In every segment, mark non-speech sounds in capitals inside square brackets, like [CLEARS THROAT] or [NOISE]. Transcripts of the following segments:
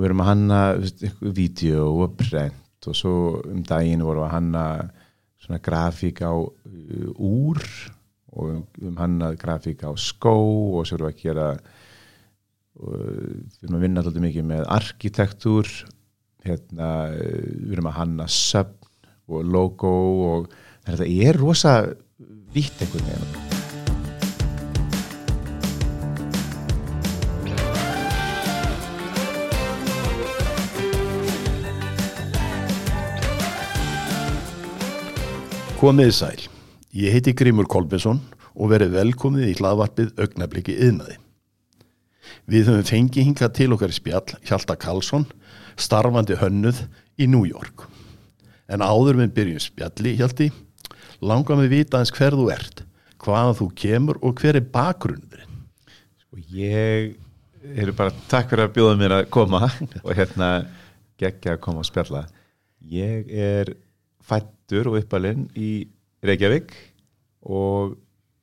og við erum að hanna vídeo og brent og svo um daginn vorum við að hanna svona grafík á uh, úr og um hanna grafík á skó og svo erum við að gera og við erum að vinna alltaf mikið með arkitektúr hérna, við erum að hanna söfn og logo og þetta er rosa vitt einhvern veginn Komiði sæl, ég heiti Grímur Kolbesson og verið velkomið í hlaðvarpið augnabliki yðnaði. Við höfum fengið hingað til okkar í spjall Hjalta Karlsson, starfandi hönnuð í New York. En áður við byrjum spjalli, Hjalti, langar við vita eins hver þú ert, hvaða þú kemur og hver er bakgrunnurinn? Sko ég er bara takk fyrir að bjóða mér að koma [LAUGHS] og hérna geggja að koma og spjalla. Ég er fættur og uppalinn í Reykjavík og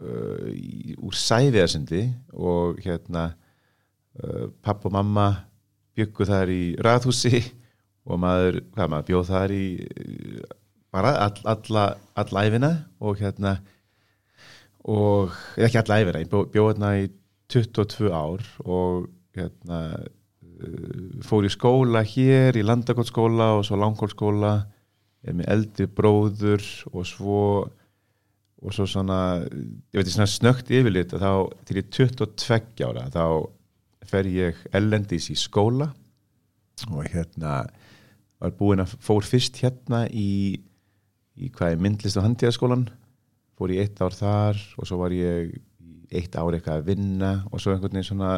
uh, í, úr Sæfiðarsindi og hérna uh, papp og mamma byggu þar í raðhúsi [LAUGHS] og maður, hvað maður bjóð þar í bara all, alla alla æfina og hérna og ekki alla æfina, ég bjóð hérna í 22 ár og hérna uh, fór í skóla hér í Landakotskóla og svo Langkólskóla er með eldri bróður og svo og svo svona, ég veit svona snögt yfirlit að þá til ég 22 ára þá fer ég ellendis í skóla og hérna var búin að fór fyrst hérna í, í hvað er myndlist og handíðaskólan fór ég eitt ár þar og svo var ég eitt ár eitthvað að vinna og svo einhvern veginn svona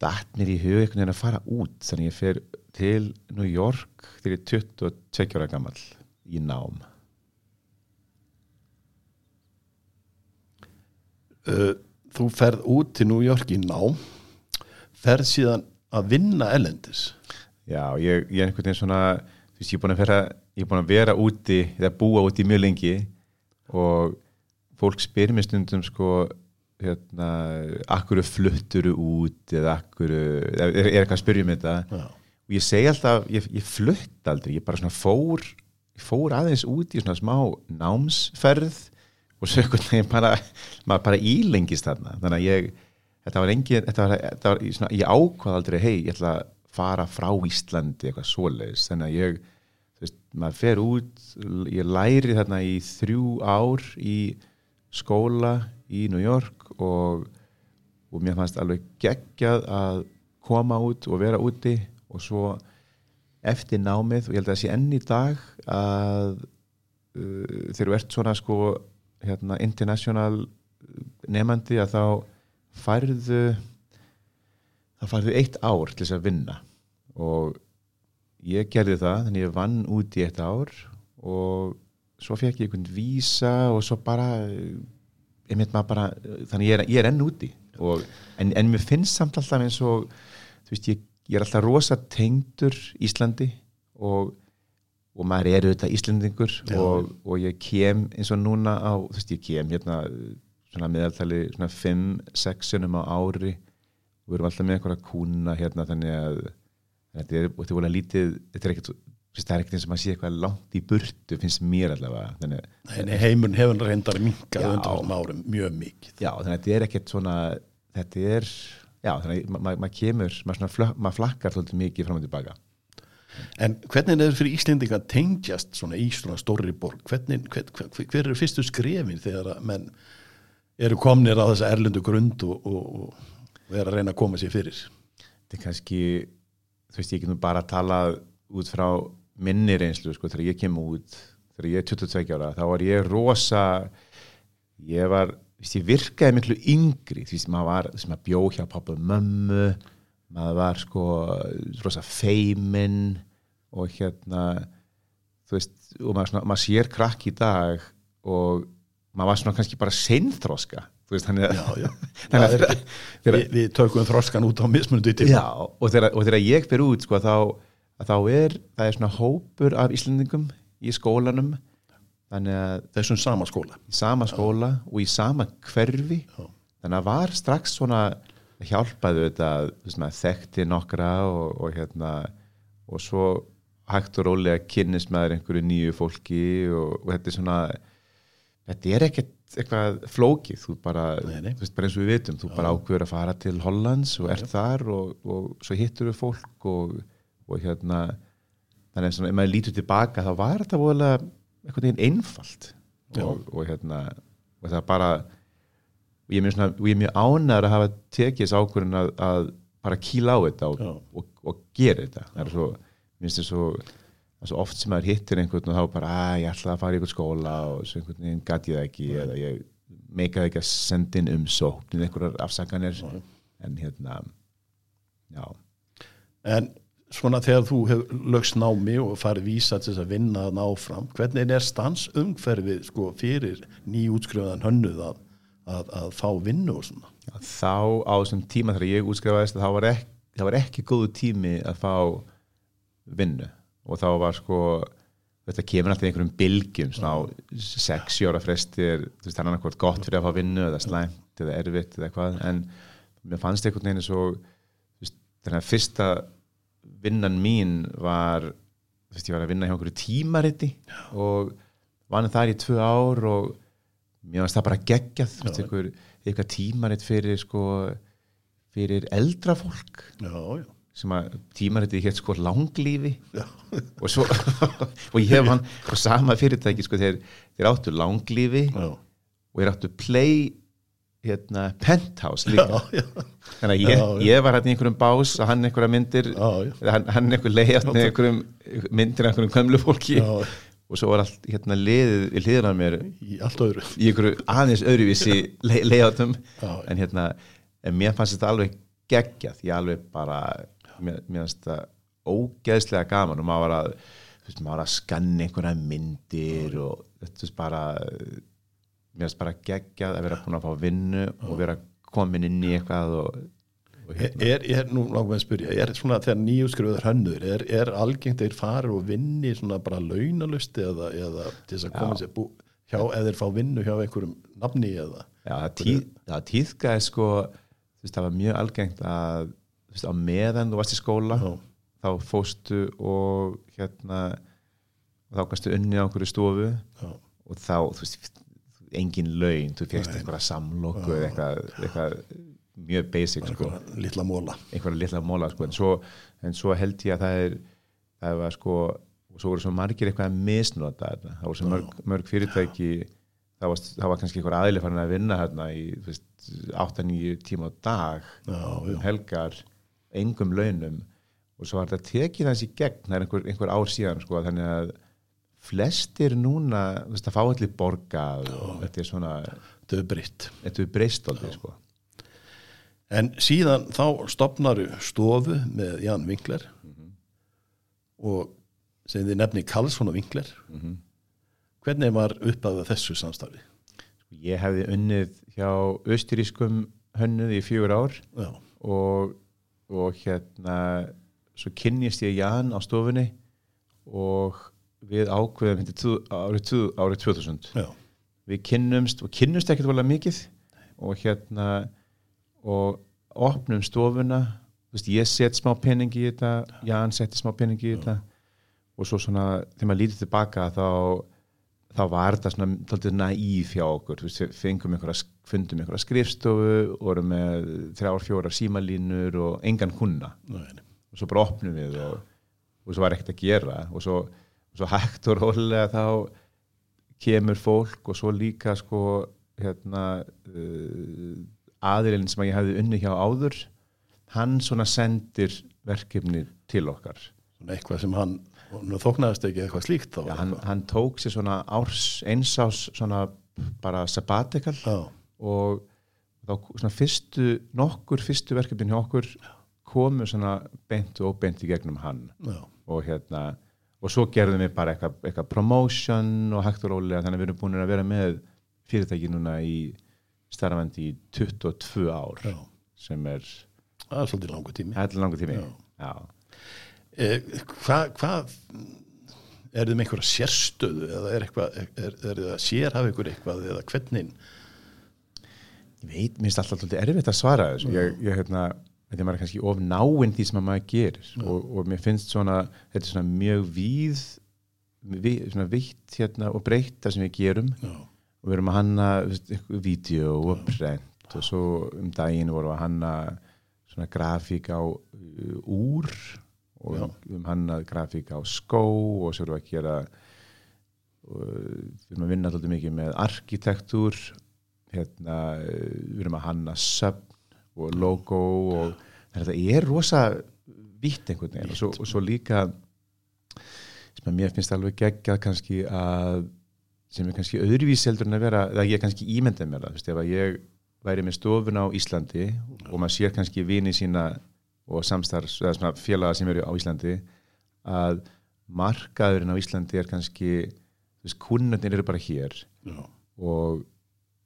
datt mér í hug einhvern veginn að fara út þannig ég fer til New York þegar ég er 22 ára gammal í nám þú ferð út til New York í nám, ferð síðan að vinna ellendis. Já, ég, ég er einhvern veginn svona þú veist, ég er búin að vera, ég er búin að vera úti eða búa úti mjög lengi og fólk spyr mér stundum sko hérna, akkur flutturu út eða akkur, er, er eitthvað að spyrja um þetta Já. Og ég segi alltaf, ég, ég flutt aldrei, ég bara svona fór fór aðeins út í svona smá námsferð og svo einhvern veginn bara, maður bara ílengist þarna, þannig að ég þetta var engin, þetta var, þetta var svona, ég ákvað aldrei, hei, ég ætla að fara frá Íslandi, eitthvað svoleiðis. Þannig að ég, þú veist, maður fer út ég læri þarna í þrjú ár í skóla í New York og, og mér fannst alveg geggjað að koma út og vera úti og svo eftir námið og ég held að það sé enn í dag að uh, þegar þú ert svona sko hérna international nefandi að þá færðu þá færðu eitt ár til þess að vinna. Og ég gerði það þannig ég vann út í eitt ár og svo fekk ég einhvern vísa og svo bara ég mynd maður bara, þannig ég er, ég er enn úti. Og, en, en mér finnst samt alltaf eins og þú veist ég, ég er alltaf rosa tengdur Íslandi og og maður er auðvitað Íslendingur og, og ég kem eins og núna á, þú veist ég kem hérna svona meðaltali svona 5-6 sunum á ári og við erum alltaf með einhverja kúna hérna þannig að þetta er, þetta volið lítið þetta er ekkert, það er ekkert eins og maður sé eitthvað langt í burtu, finnst mér allavega þannig, Nei, heimurinn hefur reyndar minkað undan árum mjög mikið. já, þannig að þetta er ekkert svona þetta er, já, þannig að ma- ma- maður kemur, maður, maður flakkar svolítið mikið fram og tilbaka En hvernig er fyrir Íslendinga að tengjast svona í svona stórri borg? Hvernig, hver, hver, hver eru fyrstu skrefin þegar að menn eru komnir á þessa erlendu grund og, og, og er að reyna að koma sér fyrir? þetta er kannski þú veist ég get nú bara að tala út frá minni reynslu sko þegar ég kem út þegar ég er 22 ára þá var ég rosa ég var, ég virkaði miklu yngri, þú veist maður var veist maður bjó hjá pappa og mömmu maður var sko rosa feimin og hérna þú veist, og maður, svona, maður sér krakk í dag og maður var svona kannski bara veist, þannig að Já, já. [LAUGHS] þannig að er, [LAUGHS] við, við tökum þroskan út á. Já, og þegar, ég fer út sko, þá, þá er það er svona hópur af Íslendingum í skólanum þannig að Þessum sama skóla. sama skóla og í sama hverfi Já. þannig að var strax svona hjálpaði þetta þekkti nokkra og, og hérna og svo hægt og rólega kynnist með einhverju nýju fólki og, og þetta er svona þetta er ekkert eitthvað flókið þú bara, Nei, nei. þú veist, bara eins og við vitum þú bara ákveður að fara til Hollands og ert þar og, og svo hittur við fólk og, og hérna þannig að svona, ef maður lítur tilbaka þá var þetta voðalega einhvern veginn einfalt. Og, og hérna og það bara og ég er mjög, mjög ánæður að hafa tekið þess ákvörðin að, að bara kýla á þetta og, og, og gera þetta. Það er svo, minnst þess er svo oft sem maður hittir einhvern og þá bara að ég ætla að fara í einhvern skóla og svo einhvern veginn gat ég það ekki eða ég meikaði ekki að senda inn umsókn eða einhverjar afsakanir. Nei. en hérna já, En svona þegar þú hefur lögst námi og farið vísa til þess að vinna að ná fram, hvernig er stansumhverfið sko fyrir nýjútskrifaðan hönnuð að, að, að fá vinnu og svona? Já, þá á þessum tíma þegar ég útskrifaðist þá var, ekki, það ekki góðu tími að fá vinnu og þá var sko þetta kemur alltaf einhverjum bylgjum svona á sex ára fresti er þú veist, hann er annað gott fyrir að fá vinnu eða slæmt eða erfitt eða eitthvað en mér fannst einhvern veginn svo þannig að fyrsta vinnan mín var þú veist, ég var að vinna hjá einhverju tímariti og vann þar í tvö ár og mér fannst það bara geggjað þú veist, einhver, eitthvað tímarit fyrir sko fyrir eldra fólk Já, já. sem að tímaritið hétt sko langlífi Já. [LAUGHS] og svo [LAUGHS] og ég hef hann og sama fyrirtæki sko þeir, þeir áttu langlífi Já, og þeir áttu play hérna penthouse líka. Já, já, þannig að ég, Já, ég var hérna í einhverjum bás og hann einhverja myndir hann, hann einhver leiðast með einhverjum myndir af einhverjum kömlu fólki. Já. og svo var allt hérna liðið við hliðina á mér í allt öðru. í einhverju aðeins öðruvísi le leiðátum Já, en hérna en mér fannst þetta alveg geggjað ég alveg bara mér, fannst þetta ógeðslega gaman og maður var að veist, maður var að skanna einhverja myndir og þetta er bara mér fannst bara geggjað að vera búin að fá vinnu og vera komin inn í eitthvað og, og Er, hérna, er, er nú langum að spyrja, er svona þegar nýjútskrifaður hönnuður, er, er algengt þeir fara og vinni svona bara launalusti eða, eða til þess að koma sér bú, hjá, eða þeir fá vinnu hjá einhverjum nafni eða? já, það, tíð, það tíðkaði sko þú veist, það var mjög algengt að þú veist, á meðan þú varst í skóla Já, þá fóstu og hérna þá gastu unni á einhverju stofu já, og þá, þú veist, engin laun þú Nei. einhverja samloku eða eitthvað, eitthvað mjög basic sko, litla móla. litla móla sko. en, svo, en svo held ég að það er það var sko og svo voru svo margir eitthvað að misnota þetta það voru svo mörg, mörg fyrirtæki það var, það var kannski einhver aðli farin að vinna hérna í þú veist, 8-9 tíma á dag Já, um helgar engum launum og svo var þetta tekið hans í gegn það er einhver, einhver ár síðan sko, þannig að flestir núna þú veist, að fá allir borgað og þetta er svona, Þau er breytt. þetta er breyst aldrei sko. En síðan þá stopnaru stofu með Jan Winkler og sem þið nefni Karlsson og Winkler. Hvernig var uppað þessu samstarfi? ég hefði unnið hjá austurískum hönnuð í fjögur ár og, og hérna svo kynnist ég Jan á stofunni og við ákveðum hérna árið, árið 2000 já, við kynnumst og kynnumst ekkert volið mikið og hérna og opnum stofuna. Veist, ég set smá pening í þetta Jan setti smá pening í þetta og svo svona, þegar maður lítið tilbaka þá, þá var þetta svona tóltið naíf hjá okkur. Veist, einhverja, fundum einhverja skrifstofu og vorum með þrjár, fjórar símalínur og engan nei. og svo bara opnum við og, og svo var ekkert að gera. Og svo, svo hægt og rólega þá kemur fólk og svo líka sko hérna uh, aðilinn sem að ég hefði unni hjá áður hann svona sendir verkefni til okkar. Svona eitthvað sem hann, nú þóknaðist ekki eitthvað slíkt þá. Já, hann, hann tók sér svona árs einsás svona bara sabbatical Já, og þá svona fyrstu nokkur fyrstu verkefnin hjá okkur komu svona beint og óbeint í gegnum hann. Já, og hérna og svo gerðum við bara eitthvað, eitthvað promotion og hægt og rólega þannig að við erum búin að vera með fyrirtæki núna í starfandi í 22 ár já. sem er svolítið langu tími. langur tími Já. Eh, Hvað, hvað, er þið með einhverja sérstöðu eða er eitthvað, er, er þið að sérhafa ykkur eitthvað eða hvernig? ég veit, mér finnst alltaf alltaf erfitt að svara ég, ég hérna, þetta er maður kannski of náinn því sem að maður gerir. Og, og mér finnst svona, þetta er svona mjög víð, við, svona vitt hérna og breytt það sem við gerum. Já, og við erum að hanna vídeo og brent og svo um daginn vorum við að hanna svona grafík á uh, úr og við erum hanna grafík á skó og svo erum við að gera og við erum að vinna alltaf mikið með arkitektúr hérna, uh, við erum að hanna söfn og logo og þetta er rosa vitt einhvern veginn. Og svo, og svo líka sem að mér finnst alveg geggjað kannski að sem er kannski öðruvísi heldur en að vera eða ég kannski ímyndið mér það veist, ef að ég væri með stofuna á Íslandi og maður sér kannski vini sína og samstarfs, eða svona félaga sem eru á Íslandi að markaðurinn á Íslandi er kannski þú veist, kunnarnir eru bara hér já, og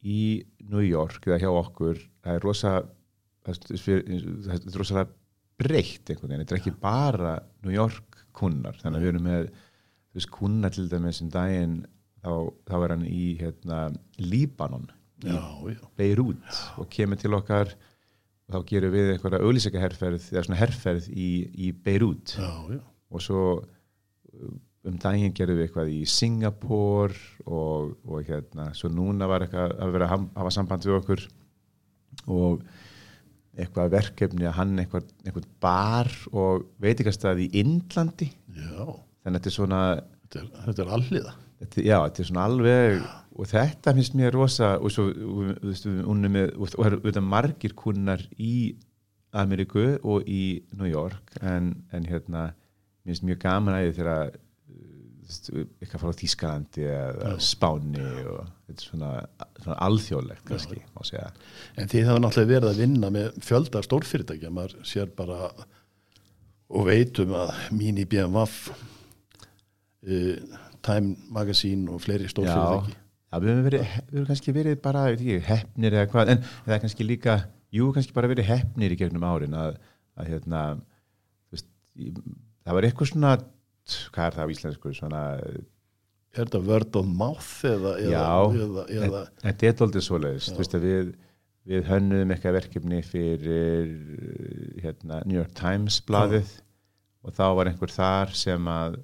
í New York eða hjá okkur það er rosa það er rosalega breytt einhvern veginn, þetta er ekki bara New York kunnar, þannig að við erum með veist, kunnar til dæmis um daginn þá, þá er hann í hérna, Líbanon, já, já, Beirut og kemur til okkar. Og þá gerum við einhverja auglýsika herferð eða svona herferð í, í Beirut já, já. og svo um daginn gerðum við eitthvað í Singapore og, og hérna, svo núna var eitthvað að vera að hafa samband við okkur. Og eitthvað verkefni að hann eitthvað, eitthvað bar og veitingastað í Indlandi já. þannig að þetta er svona Þetta, er, þetta er alliða þetta, já, þetta er svona alveg og þetta finnst mér rosa og svo, þú veist, við unnum með og það eru margir kunnar í Ameríku og í New York en, en hérna mér finnst mjög gaman að þegar eitthvað frá Þískalandi eða Spáni og þetta er svona, svona alþjóðlegt kannski, En þið hafa náttúrulega verið að vinna með fjölda stórfyrirtækja, maður sér bara og veitum að Mini BMF uh, Time Magazine og fleiri stórfyrirtæki. Já, við höfum verið, við höfum kannski verið bara ekki, heppnir eða hvað en það er kannski líka, jú, kannski bara verið heppnir í gegnum árin að, að hérna veist, það var eitthvað svona hvað er það á íslensku? Svona, Er þetta word of mouth eða, eða, Já. þetta er doldið veist að við, við hönnuðum eitthvað verkefni fyrir hérna, New York Times blaðið og þá var einhver þar sem að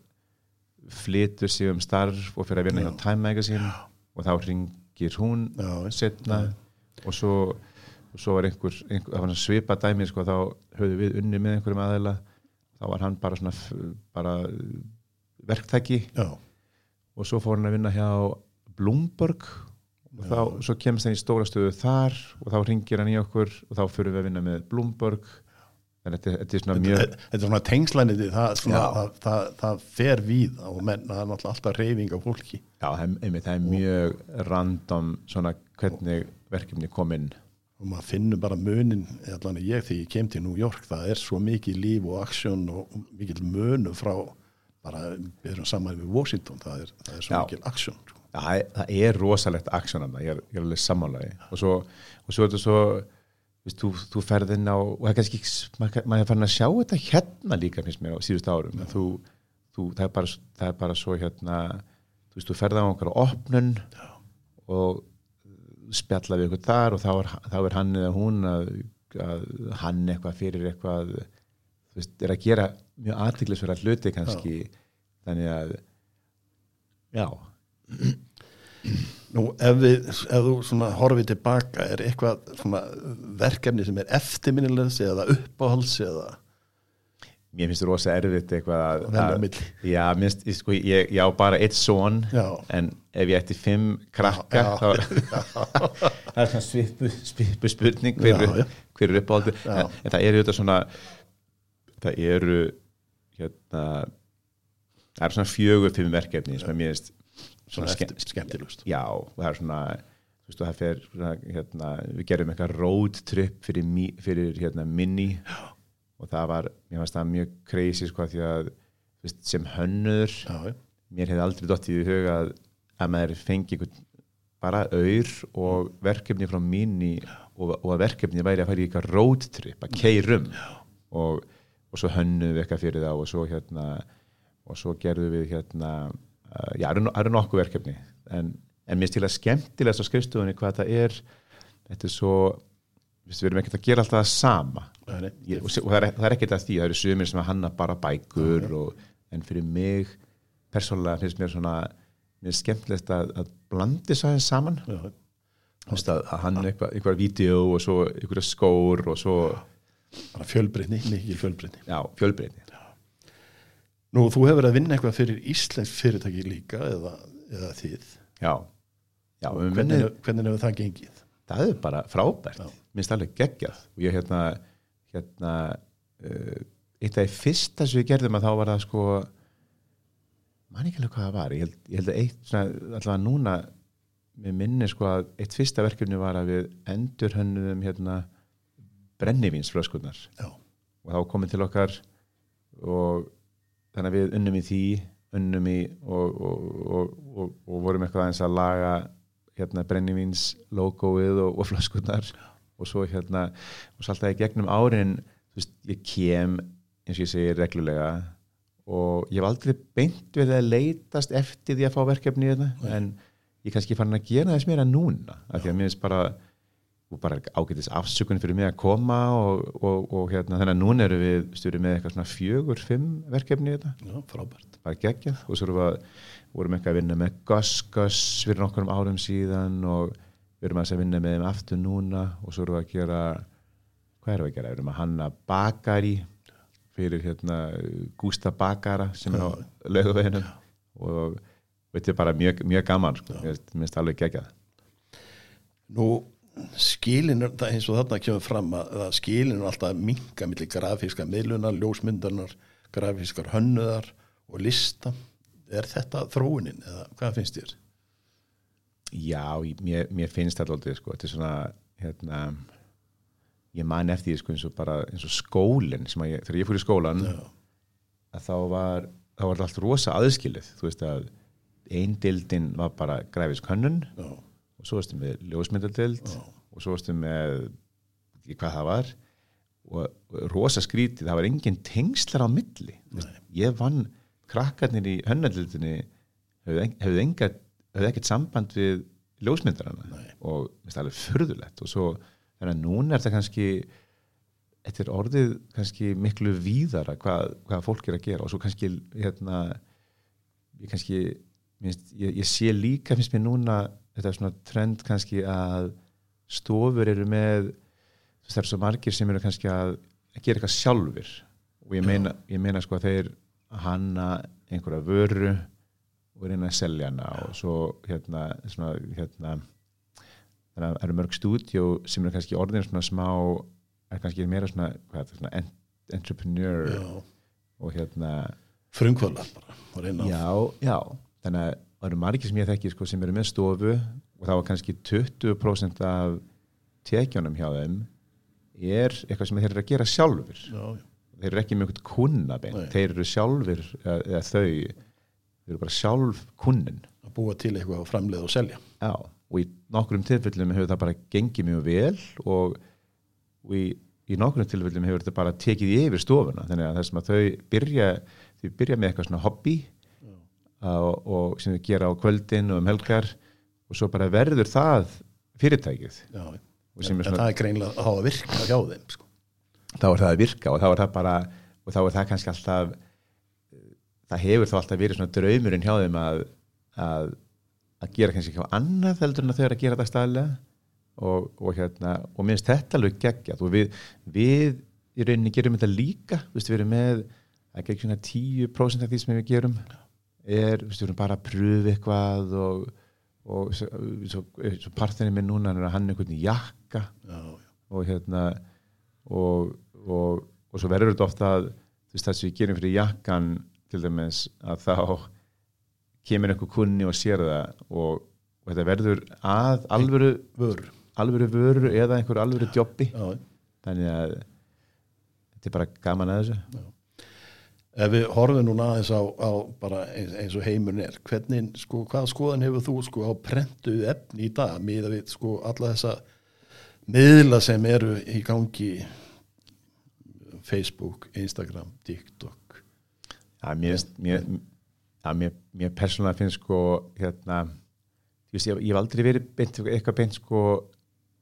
flytur sig um starf og fyrir að vinna hjá Time Magazine og þá ringir hún Já, setna og svo, og svo var einhver, einhver það var svona svipa dæmi sko, þá höfðu við unni með einhverjum aðeila þá var hann bara svona bara verktæki. Já, og svo fór hann að vinna hjá Bloomberg. Og þá, svo kemst hann í stóra stöðu þar og þá ringir hann í okkur og þá fyrir við að vinna með Bloomberg. En þetta, þetta er svona mjög þetta, þetta er svona tengslaniti það, Já. það, það, það fer víð og menn, það er náttúrulega alltaf reyfing af fólki. Já, einmitt, það er mjög random svona hvernig verkefni kom inn og maður finnur bara munin allan ég þegar ég kem til New York það er svo mikið líf og aksjón og mikið munum frá bara við erum saman við Washington það er, það er svo Já. mikið aksjón sko. Það, það er rosalegt aksjón ég er, ég er alveg sammálaði og svo, og svo er þetta svo þú, þú ferð inn á og það er kannski, maður er farin að sjá þetta hérna líka finnst mér á síðust árum þú, þú, það, er bara, það er bara svo hérna þú veist, þú ferð á einhverja opnun Já. og spjalla við ykkur þar og þá er, þá er hann eða hún að, að hann eitthvað fyrir eitthvað veist, er að gera mjög aðtiklisverða hluti kannski. Þannig að já, Nú ef, við, ef þú horfið tilbaka er eitthvað verkefni sem er eftirminnilegs eða uppáhalds eða mér finnst það rosa erfitt eitthvað að, já, ég, sko, ég, ég á bara eitt Já. en ef ég ætti fimm krakka Já, þá [LAUGHS] [LAUGHS] það er svona svipu, svipu spurning hver, Já, já. hver er uppáhaldi Já. en, en það eru þetta svona það eru hérna það eru svona fjögur fimm verkefni sem mér finnst svona skemmtilegust já, og það er svona það fer hérna, við gerum eitthvað road trip fyrir, fyrir hérna, minni já. Og það var, mér fannst það mjög crazy sko, því að veist, sem hönnur já, mér hefði aldrei dottið í huga að, að maður fengi bara auður og verkefni frá minni og, og að verkefni væri að fara í eitthvað road trip, að keirum og, og svo hönnuðum við eitthvað fyrir þá og svo hérna og svo gerðum við hérna uh, já, það eru nokkuð verkefni. En, en mér stíla skemmtilegast á skrifstofunni hvað það er þetta er svo við erum ekkert að gera alltaf það sama. Nei, ég, og, og það, er, það er ekkert að því, það eru sumir sem að hanna bara bækur og, en fyrir mig persónulega finnst mér svona mér er skemmtilegt að, að blandi svo aðeins saman. Veist, að, að hann eitthvað, eitthvað vídeo og svo eitthvað skór og svo fjölbreytni, mikil fjölbreytni. Já, fjölbreytni. Nú, þú hefur að vinna eitthvað fyrir Íslensk fyrirtæki líka eða, eða þið? Já, já hvernig, hefur- hvernig hefur það gengið? það er bara frábært. Já. Minnst alveg geggjað. Og ég hérna, hérna uh, eitt af því fyrsta sem við gerðum að þá var það sko man ekki alveg hvað það var. Ég held, ég held að eitt svona, allavega núna með minni sko að eitt fyrsta verkefni var að við endur hönnum hérna brennivínsflöskurnar. Já, og þá komið til okkar og þannig að við unnum í því unnum í og, og, og, og, og vorum eitthvað aðeins að laga hérna brennivíns logoið og, og flöskurnar og svo hérna og svo alltaf í gegnum árin veist, ég kem eins og ég segi reglulega og ég hef aldrei beint verið að leitast eftir því að fá verkefni hérna, en ég kannski fann að gera þess meira núna af því að mér finnst bara og bara ágætis afsökun fyrir mig að koma og, og, og hérna þannig að núna eru við stjórið með eitthvað svona fjögur, fimm verkefni í þetta, já, frábært. Bara geggjað. Og svo erum við að, vorum eitthvað að vinna með Gus Gus fyrir nokkurum árum síðan og við erum að vinna með þeim aftur núna og svo erum við að gera hvað erum við að gera, við erum að hanna bakari fyrir hérna Gústa Bakara sem er á laugaveginum og þetta er bara mjög, mjög gaman sko. finnst alveg geggjað. Nú, skilin er það eins og þarna kemur fram að, að skilin er alltaf að minka millir grafíska miðlunar, ljósmyndarnar grafískar hönnuðar og lista. Er þetta þróunin eða hvað finnst þér? Já, mér, mér finnst þetta aldrei sko, þetta er svona hérna, ég man eftir því sko, eins og bara eins og skólinn sem að ég, þegar ég fór í skólan Já, að þá var, þá var allt rosa aðskilið. Þú veist að ein dildin var bara græfis könnun já, og svo varstu með ljósmyndadild Já. og svo varstu með ekki hvað það var og, og rosa skrítið, það var engin tengslar á milli. Veist, ég vann krakkarnir í hönnadildinni hefðu, hefðu, enga, hefðu ekkert samband við ljósmyndarana Nei. og það alveg furðulegt. Og svo þannig að núna er þetta kannski þetta er orðið kannski miklu víðara hvað, hvað fólk er að gera. Og svo kannski hérna ég kannski minnst, ég, ég sé líka finnst mér núna þetta er svona trend kannski að stofur eru með það eru svo margir sem eru kannski að, að gera eitthvað sjálfur og ég meina, ég meina sko að þeir hanna einhverja vöru og reyna að selja hana og svo hérna, svona, hérna þannig að það eru mörg stúdjó sem eru kannski orðin svona smá er kannski meira svona, hvað er svona en- entrepreneur já. og hérna frumkvöldar bara já, já, þannig að það eru margir sem ég þekki sko, sem eru með stofu og það var kannski 20% af tekjunum hjá þeim er eitthvað sem þeir eru að gera sjálfur já, já. þeir eru ekki með eitthvað kunnabein Nei. þeir eru sjálfur, eða, eða þau þeir eru bara sjálf kunnin. Að búa til eitthvað og framleiða og selja. Já, og í nokkrum tilfellum hefur það bara gengið mjög vel og, og í, í nokkrum tilfellum hefur þetta bara tekið yfir stofuna. Þannig að það sem að þau byrja þau byrja með eitthvað svona hobby og, og sem þau gera á kvöldin og um helgar og svo bara verður það fyrirtækið. Já, en, er en svona- það er greinlega að hafa virka hjá þeim sko. þá er það að virka og þá er það bara og þá er það kannski alltaf það hefur þá alltaf verið svona draumurinn hjá þeim að að, að gera kannski eitthvað annað heldur en að þau eru að gera þetta staðlega og, og hérna og minnst þetta alveg geggjað. Og við, við í rauninni gerum þetta líka. Við erum með að gegn svona 10% af því sem við gerum. Er, við erum bara að pröfu eitthvað og, og svo, svo, svo partinni minn núna hann er að hann einhvern jakka. Já, já, og hérna og, og, og svo verður þetta ofta að það sem við gerum fyrir jakkan til dæmis að þá kemur einhver kunni og sér það og, og þetta verður að alvöru, vör alvöru vöru eða einhver alvöru já, þannig að þetta er bara gaman að þessu. Ef við horfum núna aðeins á, á bara eins, eins og heimurinn er hvernig, sko, hvað skoðan hefur þú sko á prentuð efni í dag miða við sko alla þessa miðla sem eru í gangi Facebook, Instagram, TikTok Já, mér, mér, mér, mér persónulega finnst sko hérna, veist, ég, ég hef aldrei verið beint, eitthvað beint sko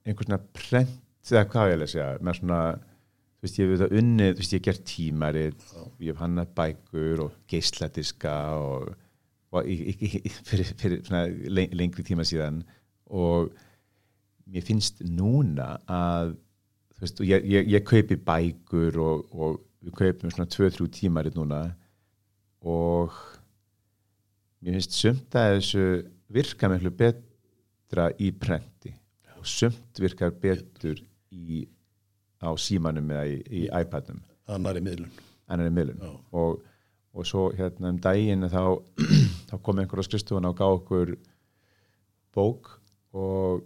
einhvers svona prent eða hvað ég að segja með svona þú veist ég hef þetta unnið, þú veist ég hef gert tímarit ég hef hannað bækur og geisladiska og, og í, í, fyrir, fyrir svona le- lengri tíma síðan og mér finnst núna að þú veist, ég, ég, ég kaupi bækur og, og við kaupum svona 2-3 tímarit núna og mér finnst sumt að þessu virka miklu betra í prenti. Og sumt virkar betur í, á símanum eða í, í iPadnum annari miðlun. Annari miðlun. Já. og, og svo hérna um daginn þá, [CLEARS THROAT] þá kom einhver á skristofuna og gá okkur bók og,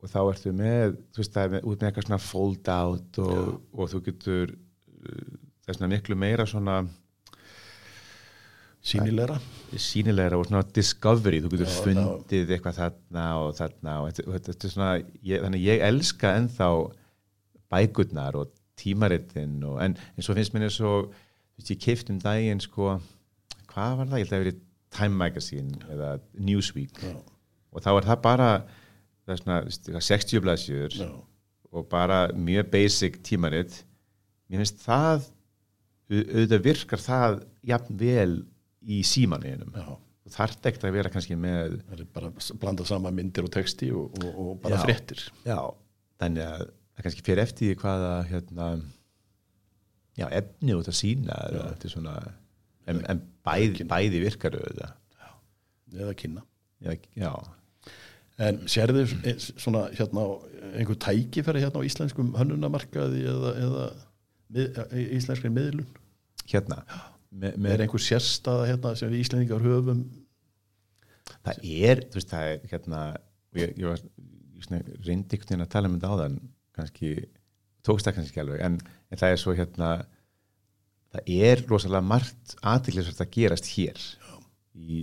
og þá ertu með þú veist það er með, út með eitthvað svona fold out og, og þú getur það er svona miklu meira svona sínilegra sínilegra og svona discovery þú getur Já, fundið eitthvað þarna og þarna og þetta, þetta, er svona ég, þannig ég elska ennþá bækurnar og tímaritin og, en, en svo finnst mér eins og þú veist, ég keift um daginn sko hvað var það, ég held að það verið Time Magazine eða Newsweek. Já, og þá er það bara það er svona eitthvað 60 blæsjur og bara mjög basic tímarit. Mér finnst það au- auðvitað virkar það jafn vel í símaninum já. þarft ekkert að vera kannski með bara blanda sama myndir og texti og, og, og bara Já. fréttir. Já, þannig að það kannski fyrir eftir hvaða hérna já, efni út að sína svona en, en bæði, bæði virkar auðvitað. Eða kynna. Já, já, en sérðu svona hérna einhver tækifæri hérna á íslenskum hönnunamarkaði eða, eða íslenskri miðlun? Hérna. Me, er með, einhver sérstaða hérna sem við íslendingar höfum það er, þú veist, það er hérna ég, ég var ég svona, reyndi einhvern veginn að tala um þetta áðan kannski, tókst það kannski alveg en, en það er svo hérna það er rosalega margt aðtillisvægt að gerast hér í,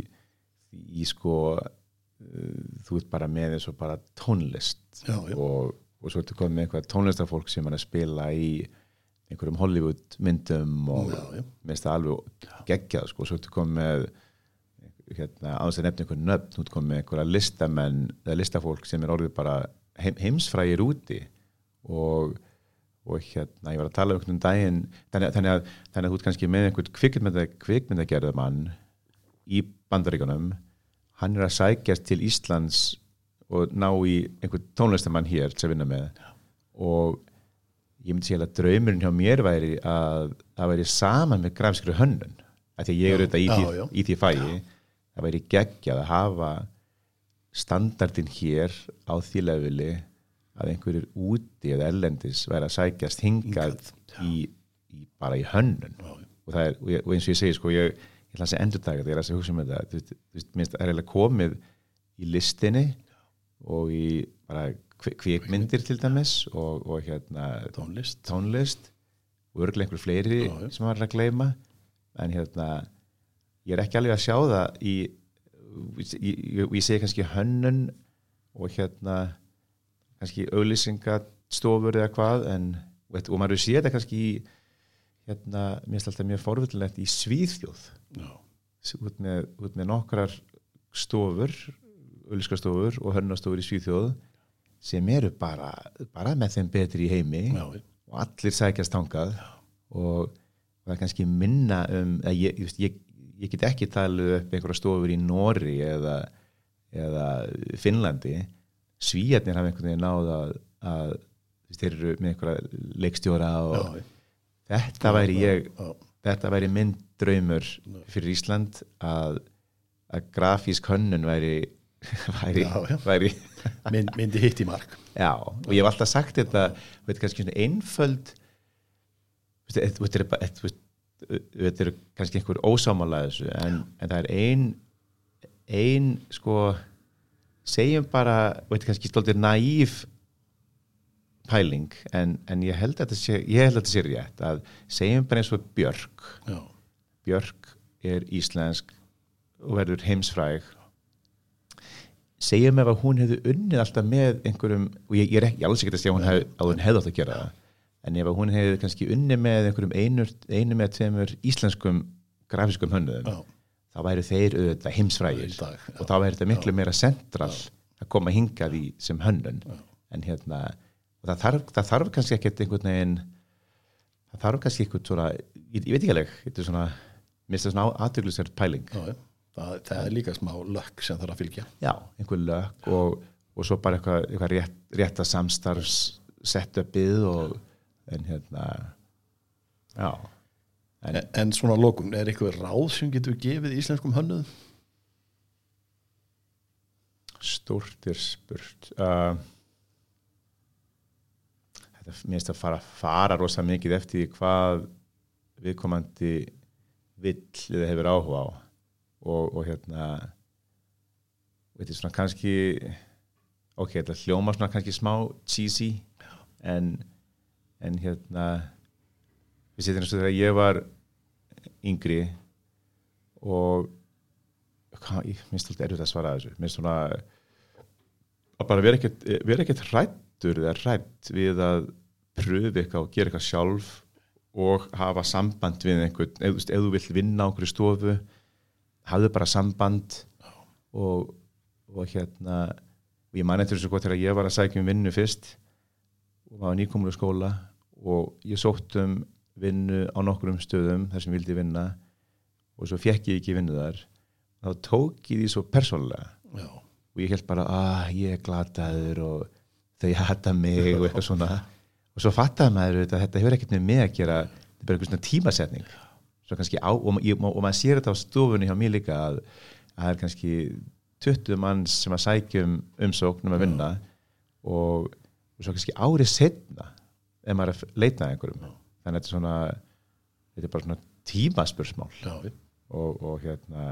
í sko uh, þú ert bara með eins og bara tónlist Já, já. Og, og svo ertu komið með eitthvað tónlistafólk sem er að spila í einhverjum Hollywood myndum og minnst það alveg geggjað sko, svo ertu komið með hérna, þess að nefna einhvern nöfn, þú ert komið með einhverja listamenn eða listafólk sem er orðið bara heim, heimsfrægir úti og, og hérna, ég var að tala um einhvern daginn, þannig, þannig, að, þannig að þú ert kannski með einhvern kvikmynda, kvikmyndagerðamann í bandaríkunum hann er að sækjast til Íslands og ná í einhvern tónlistamann hér sem vinna með. Og ég myndi segja að draumurinn hjá mér væri að það væri saman með grafskri hönnun. Af því að ég er auðvitað í, Já, já. í því fæi það væri geggjað að hafa standardin hér á því lefili að einhverjir úti eða erlendis væri að sækjast hingað í, í, bara í hönnun. Og, er, og, ég, og eins og ég segi sko, ég, ég ætla að segja endur dag ég er að hugsa um þetta. Þú veist, það er eiginlega komið í listinni og í bara kvikmyndir til dæmis og, og hérna tónlist. tónlist og örglega einhver fleiri Já, já. sem var að gleyma. En hérna ég er ekki alveg að sjá það í ég, ég, segi kannski hönnun og hérna kannski auðlýsingastofur eða hvað en, og, maður sé þetta kannski í hérna, mér finnst alltaf mjög forvillilegt í Svíðjóð já, út með, með nokkrar stofur auðlýskastofur og hönnastofur í Svíðjóð sem eru bara, bara með þeim betri í heimi já, og allir sækjast tangað og það er kannski minna um ég, ég, ég, ég get ekki talið upp einhverja stofur í Nóri eða, eða Finnlandi. Svíjarnir hafa einhvern veginn náð að, að þeir eru með einhverja leikstjóra og já. þetta væri ég Já. þetta væri minn draumur fyrir Ísland að, að grafísk hönnun væri [LAUGHS] væri, Já, já. væri [LAUGHS] Mynd, myndi hitt í mark. Já, og ég hef alltaf sagt þetta veit kannski svona einföld þetta þetta er bara þetta, veit, þetta er kannski einhver ósámála þessu en, en það er ein ein sko segjum bara, veit kannski stoltir naív pæling en, en ég held að þetta sé ég held að þetta sé rétt að segjum bara eins og Björk. Já, Björk er íslensk og verður heimsfræg segjum ef að hún hefði unnið alltaf með einhverjum, og ég, ég er ekki alls ekki að segja að hún hef, hefði átt að gera það en ef hún hefði kannski unnið með einhverjum einur, einu með tveimur íslenskum grafiskum hönnuðum já, þá væru þeir auðvitað heimsfrægir. Og þá væri þetta miklu meira central að koma hingað í sem hönnun. En hérna og það þarf, það þarf kannski ekkert einhvern veginn það þarf kannski einhvern svona ég, ég veit ekki alveg, þetta er svona mér finnst það svona aðtöklusverð pæling. Já, já. Það, það er líka smá lökk sem þarf að fylgja. Já, einhver lög og, og svo bara eitthvað, eitthvað rétt, rétta samstarfs setupið og en hérna já. En, en svona lókun, er eitthvað ráð sem getur gefið íslenskum hönnuðum? Stórt er spurt. Uh, Þetta mér finnst að fara, fara rosa mikið eftir hvað viðkomandi vill eða hefur áhuga á og, og hérna veit ég svona kannski ok, þetta hljóma svona kannski smá cheesy en, en hérna við setjum eins og þegar ég var yngri og ég minnst alltaf erfitt að svara þessu. Minnst svona að bara vera ekkert, vera ekkert hrættur eða hrætt við að pröfu eitthvað og gera eitthvað sjálf og hafa samband við einhvern ef þú vill vinna á einhverju stofu hafðu bara samband og, og hérna og ég man eftir þessu gott þegar ég var að sækja um vinnu fyrst og var nýkomur í skóla og ég sótt um vinnu á nokkrum stöðum þar sem ég vildi vinna og svo fekk ég ekki vinnu þar. Þá tók ég því svo persónulega Já, og ég held bara að ég er glataður og þau hata mig og eitthvað svona. [LAUGHS] Og svo fattaði maður að þetta hefur ekkert með mig að gera þetta er bara eitthvað svona tímasetning. kannski á, og, ég, og maður sér þetta á stofunni hjá mér líka að, að það er kannski 20 manns sem að sækja um umsóknum að vinna og, og svo kannski árið setna ef maður er að leita að einhverjum. Þannig að þetta er svona þetta er bara svona tímaspursmál já, og, og hérna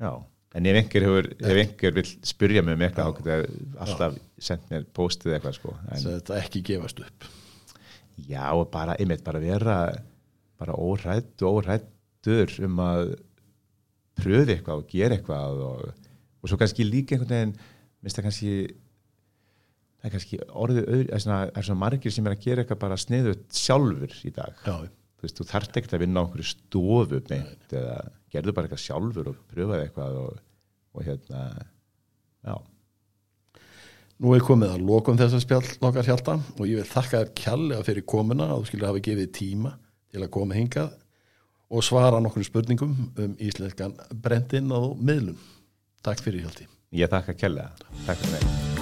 já, en ef einhver hefur, ef einhver vil spyrja mig um eitthvað, þá getur alltaf sendt mér postið eitthvað sko. En, svo þetta ekki gefast upp. Já, og bara, einmitt, bara vera bara órætt og órættur um að pröfi eitthvað og gera eitthvað og, og svo kannski líka einhvern veginn minnst það kannski það er kannski orðið öðru, er svona, er svona margir sem er að gera eitthvað bara sniðut sjálfur í dag. Já, þú veist, þú þarft ekkert að vinna á einhverju stofu beint eða gerðu bara eitthvað sjálfur og pröfaði eitthvað og, og hérna já, Nú er komið að lokum þessa spjall nokkar hjálta og ég vil þakka þér kjallega fyrir komuna að þú skilur hafa gefið tíma til að koma hingað og svara nokkur spurningum um íslenskan brendin á miðlum. Takk fyrir hjálti. ég þakka kella takk fyrir mig